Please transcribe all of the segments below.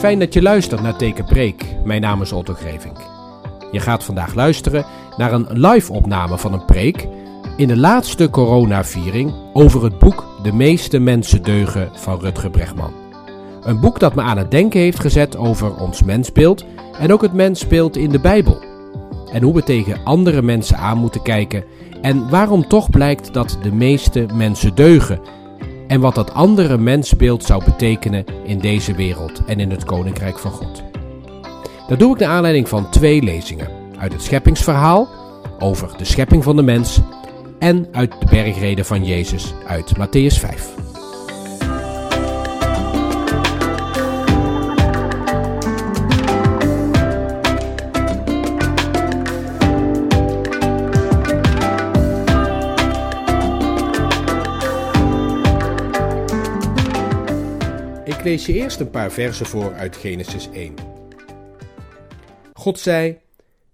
Fijn dat je luistert naar Tekenpreek. Mijn naam is Otto Grevink. Je gaat vandaag luisteren naar een live-opname van een preek in de laatste coronaviering over het boek De meeste mensen deugen van Rutger Bregman. Een boek dat me aan het denken heeft gezet over ons mensbeeld en ook het mensbeeld in de Bijbel. En hoe we tegen andere mensen aan moeten kijken en waarom toch blijkt dat de meeste mensen deugen en wat dat andere mensbeeld zou betekenen in deze wereld en in het Koninkrijk van God. Dat doe ik naar aanleiding van twee lezingen. Uit het scheppingsverhaal over de schepping van de mens en uit de bergreden van Jezus uit Matthäus 5. Ik lees je eerst een paar versen voor uit Genesis 1. God zei: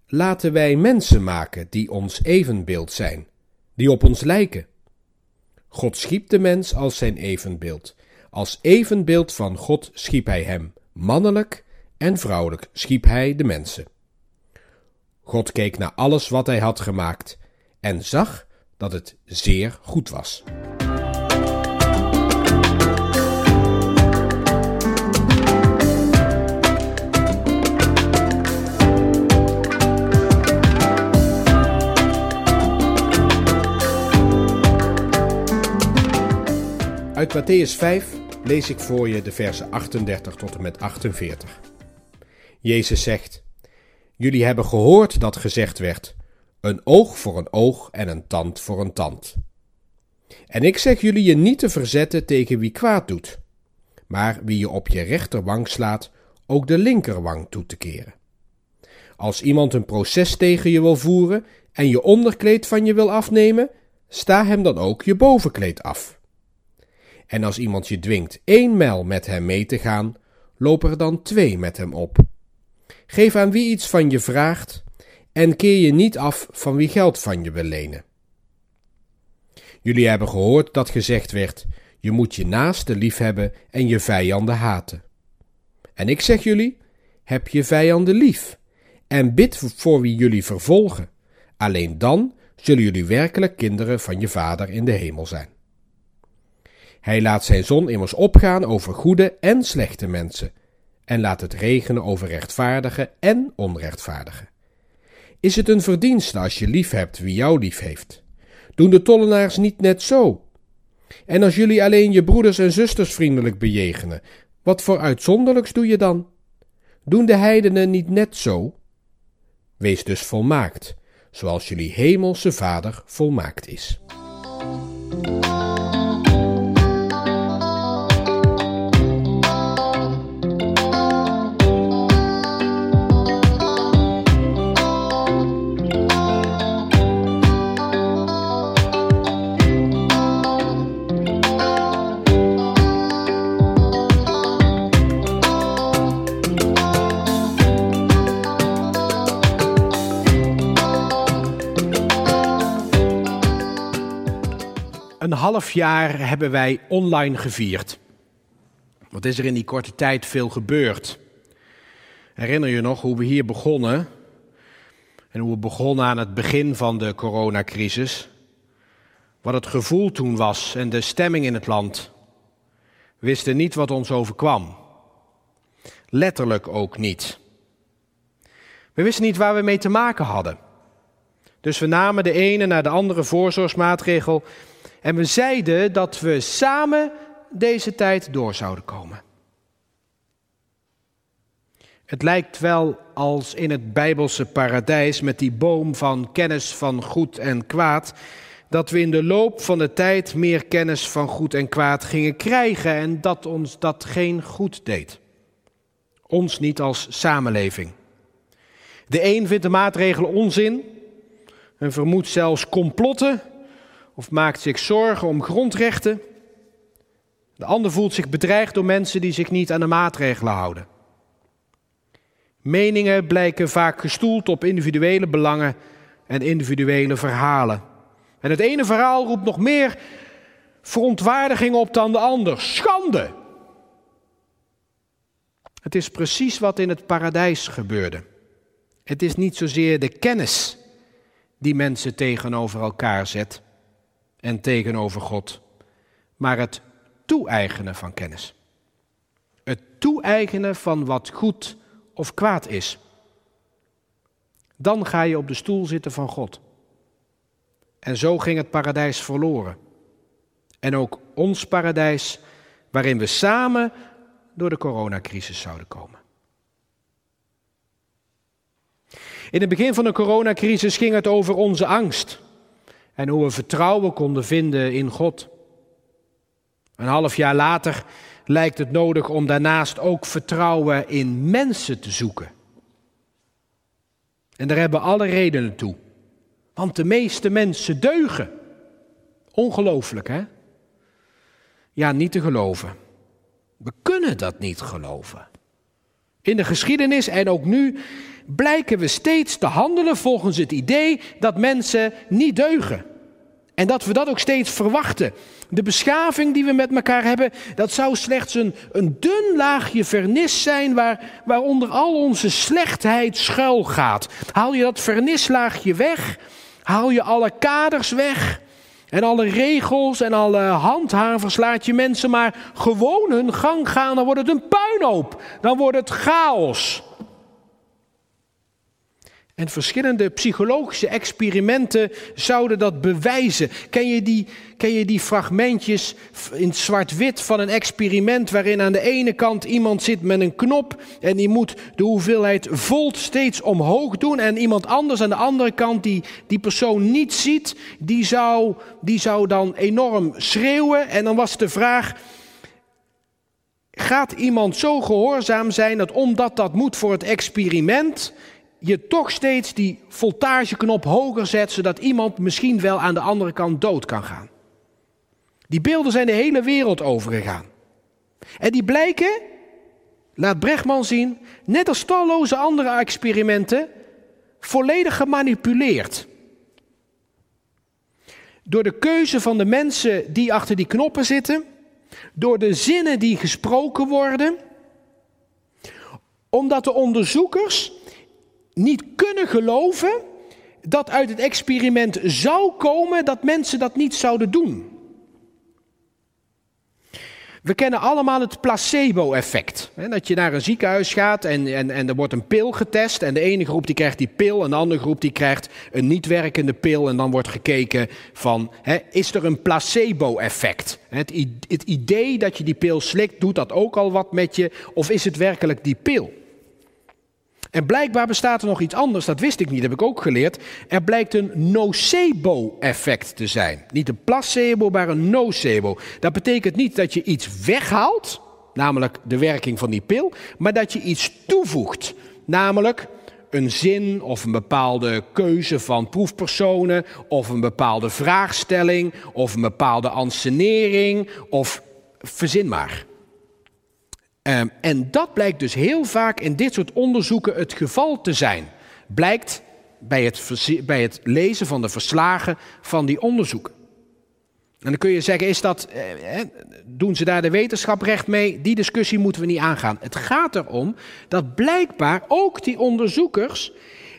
Laten wij mensen maken die ons evenbeeld zijn, die op ons lijken. God schiep de mens als zijn evenbeeld. Als evenbeeld van God schiep hij hem, mannelijk en vrouwelijk schiep hij de mensen. God keek naar alles wat hij had gemaakt en zag dat het zeer goed was. Uit Matthäus 5 lees ik voor je de versen 38 tot en met 48. Jezus zegt: Jullie hebben gehoord dat gezegd werd: een oog voor een oog en een tand voor een tand. En ik zeg jullie je niet te verzetten tegen wie kwaad doet, maar wie je op je rechterwang slaat, ook de linkerwang toe te keren. Als iemand een proces tegen je wil voeren en je onderkleed van je wil afnemen, sta hem dan ook je bovenkleed af. En als iemand je dwingt één mijl met hem mee te gaan, loop er dan twee met hem op. Geef aan wie iets van je vraagt en keer je niet af van wie geld van je wil lenen. Jullie hebben gehoord dat gezegd werd: je moet je naaste liefhebben en je vijanden haten. En ik zeg jullie: heb je vijanden lief en bid voor wie jullie vervolgen. Alleen dan zullen jullie werkelijk kinderen van je Vader in de hemel zijn. Hij laat zijn zon immers opgaan over goede en slechte mensen, en laat het regenen over rechtvaardige en onrechtvaardige. Is het een verdienste als je lief hebt wie jou lief heeft? Doen de tollenaars niet net zo? En als jullie alleen je broeders en zusters vriendelijk bejegenen, wat voor uitzonderlijks doe je dan? Doen de heidenen niet net zo? Wees dus volmaakt, zoals jullie hemelse Vader volmaakt is. Een half jaar hebben wij online gevierd. Wat is er in die korte tijd veel gebeurd? Herinner je nog hoe we hier begonnen? En hoe we begonnen aan het begin van de coronacrisis? Wat het gevoel toen was en de stemming in het land. We wisten niet wat ons overkwam. Letterlijk ook niet. We wisten niet waar we mee te maken hadden. Dus we namen de ene naar de andere voorzorgsmaatregel en we zeiden dat we samen deze tijd door zouden komen. Het lijkt wel als in het Bijbelse paradijs met die boom van kennis van goed en kwaad, dat we in de loop van de tijd meer kennis van goed en kwaad gingen krijgen en dat ons dat geen goed deed. Ons niet als samenleving. De een vindt de maatregelen onzin en vermoedt zelfs complotten of maakt zich zorgen om grondrechten. De ander voelt zich bedreigd door mensen die zich niet aan de maatregelen houden. Meningen blijken vaak gestoeld op individuele belangen en individuele verhalen. En het ene verhaal roept nog meer verontwaardiging op dan de ander. Schande! Het is precies wat in het paradijs gebeurde. Het is niet zozeer de kennis die mensen tegenover elkaar zet en tegenover God, maar het toe-eigenen van kennis. Het toe-eigenen van wat goed of kwaad is. Dan ga je op de stoel zitten van God. En zo ging het paradijs verloren. En ook ons paradijs, waarin we samen door de coronacrisis zouden komen. In het begin van de coronacrisis ging het over onze angst en hoe we vertrouwen konden vinden in God. Een half jaar later lijkt het nodig om daarnaast ook vertrouwen in mensen te zoeken. En daar hebben alle redenen toe. Want de meeste mensen deugen. Ongelooflijk, hè? Ja, niet te geloven. We kunnen dat niet geloven. In de geschiedenis en ook nu blijken we steeds te handelen volgens het idee dat mensen niet deugen. En dat we dat ook steeds verwachten. De beschaving die we met elkaar hebben, dat zou slechts een, een dun laagje vernis zijn waar, waaronder al onze slechtheid schuil gaat. Haal je dat vernislaagje weg, haal je alle kaders weg en alle regels en alle handhavers, laat je mensen maar gewoon hun gang gaan, dan wordt het een puinhoop, dan wordt het chaos. En verschillende psychologische experimenten zouden dat bewijzen. Ken je die, ken je die fragmentjes in zwart-wit van een experiment waarin aan de ene kant iemand zit met een knop en die moet de hoeveelheid volt steeds omhoog doen en iemand anders aan de andere kant die die persoon niet ziet, die zou, die zou dan enorm schreeuwen en dan was de vraag, gaat iemand zo gehoorzaam zijn dat omdat dat moet voor het experiment je toch steeds die voltageknop hoger zet, zodat iemand misschien wel aan de andere kant dood kan gaan. Die beelden zijn de hele wereld overgegaan. En die blijken, laat Brechtman zien, net als talloze andere experimenten, volledig gemanipuleerd. Door de keuze van de mensen die achter die knoppen zitten, door de zinnen die gesproken worden, omdat de onderzoekers niet kunnen geloven dat uit het experiment zou komen dat mensen dat niet zouden doen. We kennen allemaal het placebo-effect. Dat je naar een ziekenhuis gaat en, en, en er wordt een pil getest. En de ene groep die krijgt die pil en de andere groep die krijgt een niet werkende pil. En dan wordt gekeken van, is er een placebo-effect? Het, het idee dat je die pil slikt, doet dat ook al wat met je? Of is het werkelijk die pil? En blijkbaar bestaat er nog iets anders, dat wist ik niet, heb ik ook geleerd. Er blijkt een nocebo-effect te zijn. Niet een placebo, maar een nocebo. Dat betekent niet dat je iets weghaalt, namelijk de werking van die pil, maar dat je iets toevoegt, namelijk een zin of een bepaalde keuze van proefpersonen of een bepaalde vraagstelling of een bepaalde ansenering of verzin maar. Ehm, en dat blijkt dus heel vaak in dit soort onderzoeken het geval te zijn. Blijkt bij het, bij het lezen van de verslagen van die onderzoeken. En dan kun je zeggen, is dat, eh, doen ze daar de wetenschap recht mee? Die discussie moeten we niet aangaan. Het gaat erom dat blijkbaar ook die onderzoekers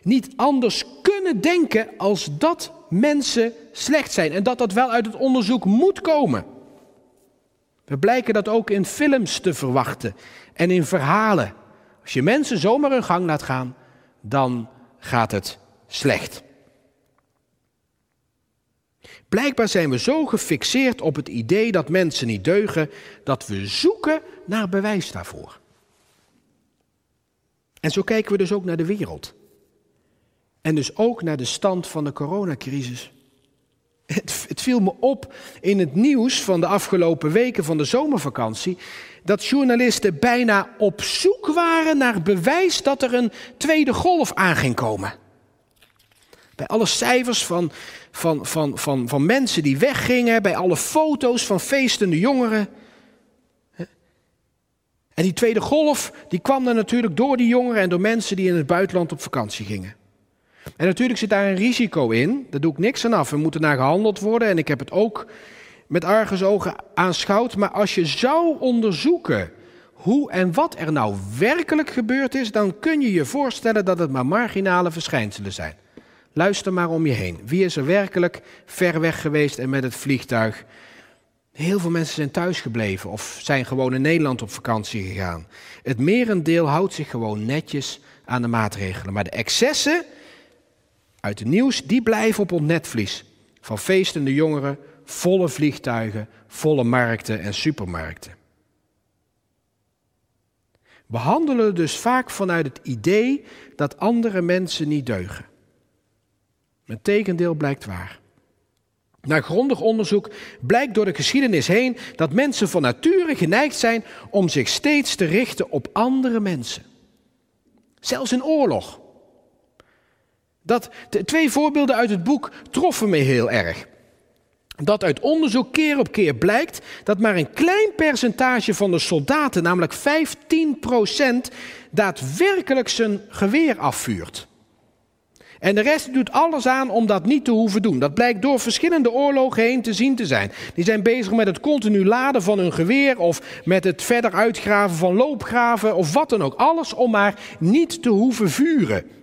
niet anders kunnen denken als dat mensen slecht zijn. En dat dat wel uit het onderzoek moet komen. We blijken dat ook in films te verwachten en in verhalen. Als je mensen zomaar hun gang laat gaan, dan gaat het slecht. Blijkbaar zijn we zo gefixeerd op het idee dat mensen niet deugen, dat we zoeken naar bewijs daarvoor. En zo kijken we dus ook naar de wereld. En dus ook naar de stand van de coronacrisis. Het, viel me op in het nieuws van de afgelopen weken van de zomervakantie dat journalisten bijna op zoek waren naar bewijs dat er een tweede golf aan ging komen. Bij alle cijfers van, van, van, van, van mensen die weggingen, bij alle foto's van feestende jongeren. En die tweede golf, die kwam dan natuurlijk door die jongeren en door mensen die in het buitenland op vakantie gingen. En natuurlijk zit daar een risico in, daar doe ik niks aan af. Er moet naar gehandeld worden en ik heb het ook met argusogen aanschouwd. Maar als je zou onderzoeken hoe en wat er nou werkelijk gebeurd is, dan kun je je voorstellen dat het maar marginale verschijnselen zijn. Luister maar om je heen. Wie is er werkelijk ver weg geweest en met het vliegtuig? Heel veel mensen zijn thuisgebleven of zijn gewoon in Nederland op vakantie gegaan. Het merendeel houdt zich gewoon netjes aan de maatregelen. Maar de excessen uit het nieuws, die blijven op ons netvlies. Van feestende jongeren, volle vliegtuigen, volle markten en supermarkten. We handelen dus vaak vanuit het idee dat andere mensen niet deugen. Het tegendeel blijkt waar. Na grondig onderzoek blijkt door de geschiedenis heen dat mensen van nature geneigd zijn om zich steeds te richten op andere mensen. Zelfs in oorlog. Dat, twee voorbeelden uit het boek troffen me heel erg. Dat uit onderzoek keer op keer blijkt dat maar een klein percentage van de soldaten, namelijk 15%, daadwerkelijk zijn geweer afvuurt. En de rest doet alles aan om dat niet te hoeven doen. Dat blijkt door verschillende oorlogen heen te zien te zijn. Die zijn bezig met het continu laden van hun geweer of met het verder uitgraven van loopgraven of wat dan ook. Alles om maar niet te hoeven vuren.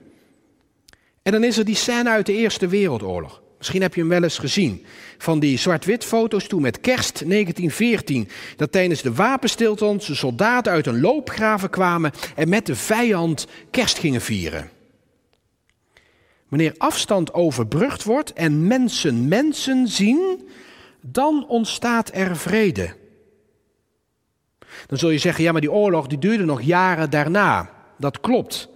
En dan is er die scène uit de Eerste Wereldoorlog. Misschien heb je hem wel eens gezien. Van die zwart-wit foto's toen met kerst 1914. Dat tijdens de wapenstilstand de soldaten uit een loopgraven kwamen en met de vijand kerst gingen vieren. Wanneer afstand overbrugd wordt en mensen mensen zien, dan ontstaat er vrede. Dan zul je zeggen, ja maar die oorlog die duurde nog jaren daarna. Dat klopt.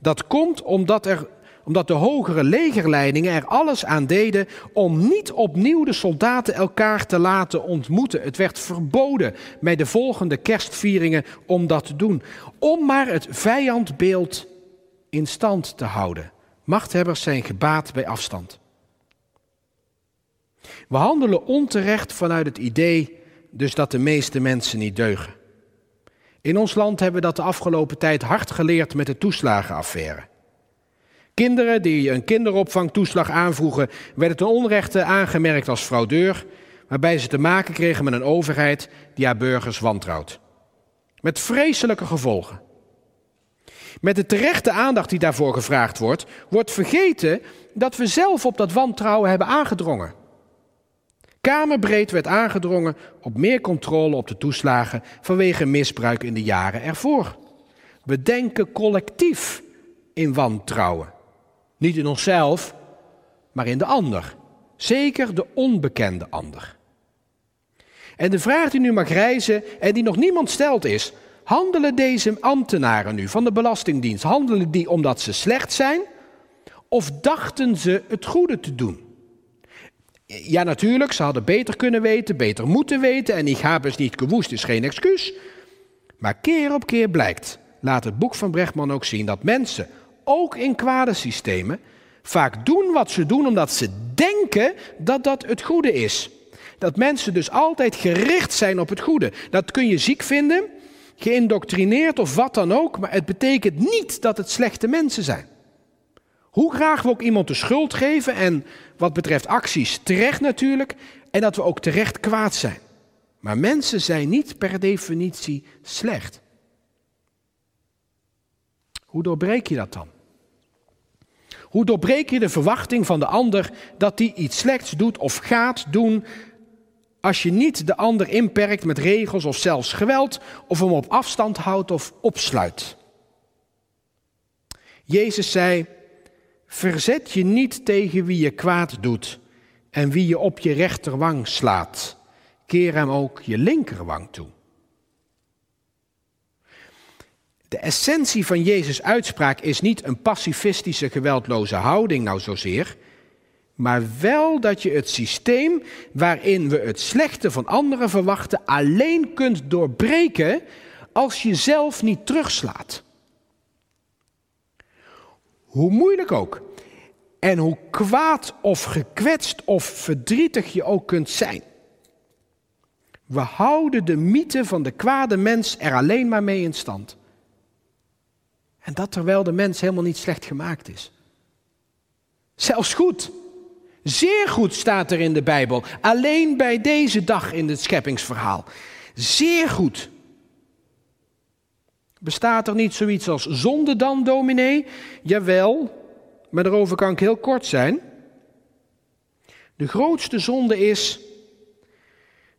Dat komt omdat er omdat de hogere legerleidingen er alles aan deden om niet opnieuw de soldaten elkaar te laten ontmoeten. Het werd verboden bij de volgende kerstvieringen om dat te doen. Om maar het vijandbeeld in stand te houden. Machthebbers zijn gebaat bij afstand. We handelen onterecht vanuit het idee dus dat de meeste mensen niet deugen. In ons land hebben we dat de afgelopen tijd hard geleerd met de toeslagenaffaire. Kinderen die een kinderopvangtoeslag aanvroegen, werden ten onrechte aangemerkt als fraudeur, waarbij ze te maken kregen met een overheid die haar burgers wantrouwt. Met vreselijke gevolgen. Met de terechte aandacht die daarvoor gevraagd wordt, wordt vergeten dat we zelf op dat wantrouwen hebben aangedrongen. Kamerbreed werd aangedrongen op meer controle op de toeslagen vanwege misbruik in de jaren ervoor. We denken collectief in wantrouwen. Niet in onszelf, maar in de ander. Zeker de onbekende ander. En de vraag die nu mag reizen en die nog niemand stelt is: handelen deze ambtenaren nu van de Belastingdienst, handelen die omdat ze slecht zijn? Of dachten ze het goede te doen? Ja, natuurlijk, ze hadden beter kunnen weten, beter moeten weten en ik heb es niet gewoest is geen excuus. Maar keer op keer blijkt, laat het boek van Brechtman ook zien, dat mensen ook in kwade systemen, vaak doen wat ze doen omdat ze denken dat dat het goede is. Dat mensen dus altijd gericht zijn op het goede. Dat kun je ziek vinden, geïndoctrineerd of wat dan ook, maar het betekent niet dat het slechte mensen zijn. Hoe graag we ook iemand de schuld geven en wat betreft acties terecht natuurlijk, en dat we ook terecht kwaad zijn. Maar mensen zijn niet per definitie slecht. Hoe doorbreek je dat dan? Hoe doorbreek je de verwachting van de ander dat hij iets slechts doet of gaat doen als je niet de ander inperkt met regels of zelfs geweld of hem op afstand houdt of opsluit? Jezus zei: Verzet je niet tegen wie je kwaad doet en wie je op je rechterwang slaat. Keer hem ook je linkerwang toe. De essentie van Jezus' uitspraak is niet een pacifistische, geweldloze houding, nou zozeer, maar wel dat je het systeem waarin we het slechte van anderen verwachten alleen kunt doorbreken als je zelf niet terugslaat. Hoe moeilijk ook. En hoe kwaad of gekwetst of verdrietig je ook kunt zijn. We houden de mythe van de kwade mens er alleen maar mee in stand. En dat terwijl de mens helemaal niet slecht gemaakt is. Zelfs goed. Zeer goed staat er in de Bijbel. Alleen bij deze dag in het scheppingsverhaal. Zeer goed. Bestaat er niet zoiets als zonde dan, dominee? Jawel, maar daarover kan ik heel kort zijn. De grootste zonde is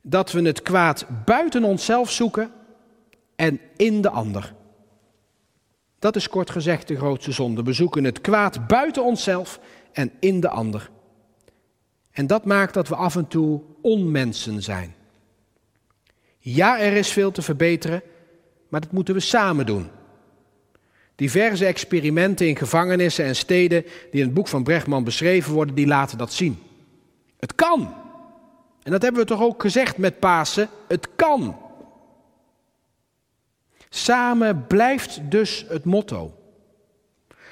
dat we het kwaad buiten onszelf zoeken en in de ander. Dat is kort gezegd de grootste zonde. We zoeken het kwaad buiten onszelf en in de ander. En dat maakt dat we af en toe onmensen zijn. Ja, er is veel te verbeteren, maar dat moeten we samen doen. Diverse experimenten in gevangenissen en steden die in het boek van Brechtman beschreven worden, die laten dat zien. Het kan. En dat hebben we toch ook gezegd met Pasen. Het kan. Samen blijft dus het motto.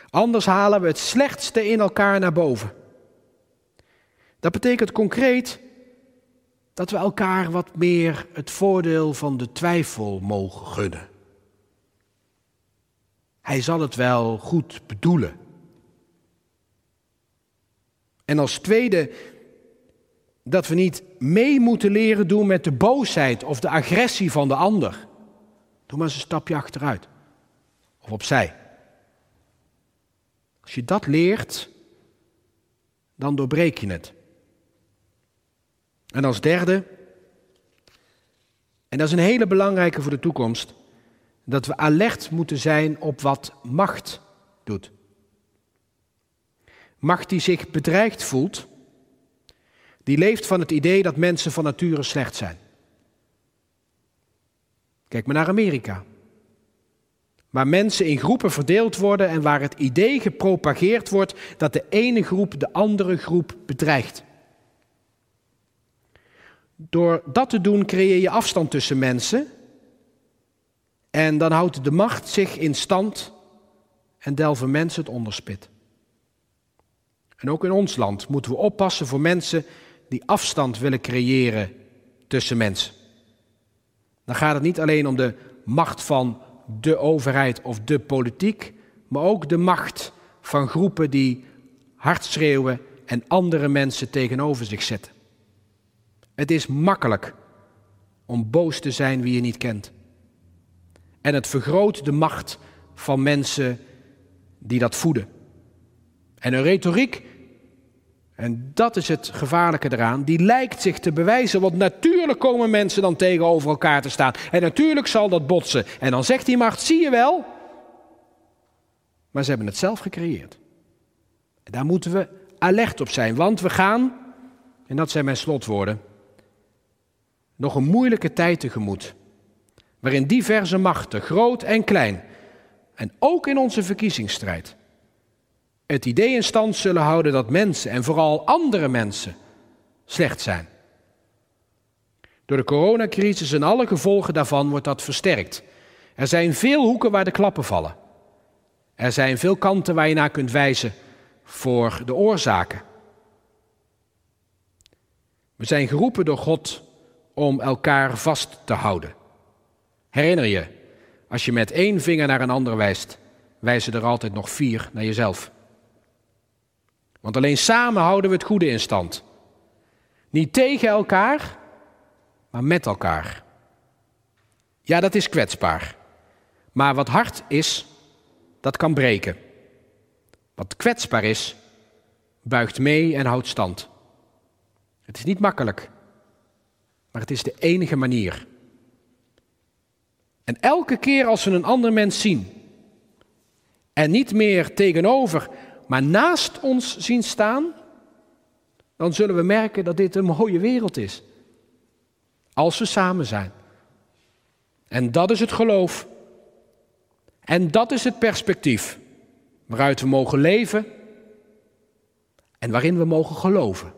Anders halen we het slechtste in elkaar naar boven. Dat betekent concreet dat we elkaar wat meer het voordeel van de twijfel mogen gunnen. Hij zal het wel goed bedoelen. En als tweede dat we niet mee moeten leren doen met de boosheid of de agressie van de ander. Doe maar eens een stapje achteruit of opzij. Als je dat leert, dan doorbreek je het. En als derde, en dat is een hele belangrijke voor de toekomst, dat we alert moeten zijn op wat macht doet. Macht die zich bedreigd voelt, die leeft van het idee dat mensen van nature slecht zijn. Kijk maar naar Amerika. Waar mensen in groepen verdeeld worden en waar het idee gepropageerd wordt dat de ene groep de andere groep bedreigt. Door dat te doen creëer je afstand tussen mensen en dan houdt de macht zich in stand en delven mensen het onderspit. En ook in ons land moeten we oppassen voor mensen die afstand willen creëren tussen mensen. Dan gaat het niet alleen om de macht van de overheid of de politiek, maar ook de macht van groepen die hard schreeuwen en andere mensen tegenover zich zetten. Het is makkelijk om boos te zijn wie je niet kent. En het vergroot de macht van mensen die dat voeden. En een retoriek en dat is het gevaarlijke eraan. Die lijkt zich te bewijzen, want natuurlijk komen mensen dan tegenover elkaar te staan. En natuurlijk zal dat botsen. En dan zegt die macht, zie je wel. Maar ze hebben het zelf gecreëerd. En daar moeten we alert op zijn, want we gaan, en dat zijn mijn slotwoorden, nog een moeilijke tijd tegemoet. Waarin diverse machten, groot en klein, en ook in onze verkiezingsstrijd, het idee in stand zullen houden dat mensen en vooral andere mensen slecht zijn. Door de coronacrisis en alle gevolgen daarvan wordt dat versterkt. Er zijn veel hoeken waar de klappen vallen. Er zijn veel kanten waar je naar kunt wijzen voor de oorzaken. We zijn geroepen door God om elkaar vast te houden. Herinner je, als je met één vinger naar een ander wijst, wijzen er altijd nog vier naar jezelf. Want alleen samen houden we het goede in stand. Niet tegen elkaar, maar met elkaar. Ja, dat is kwetsbaar. Maar wat hard is, dat kan breken. Wat kwetsbaar is, buigt mee en houdt stand. Het is niet makkelijk, maar het is de enige manier. En elke keer als we een ander mens zien en niet meer tegenover maar naast ons zien staan, dan zullen we merken dat dit een mooie wereld is. Als we samen zijn. En dat is het geloof. En dat is het perspectief waaruit we mogen leven en waarin we mogen geloven.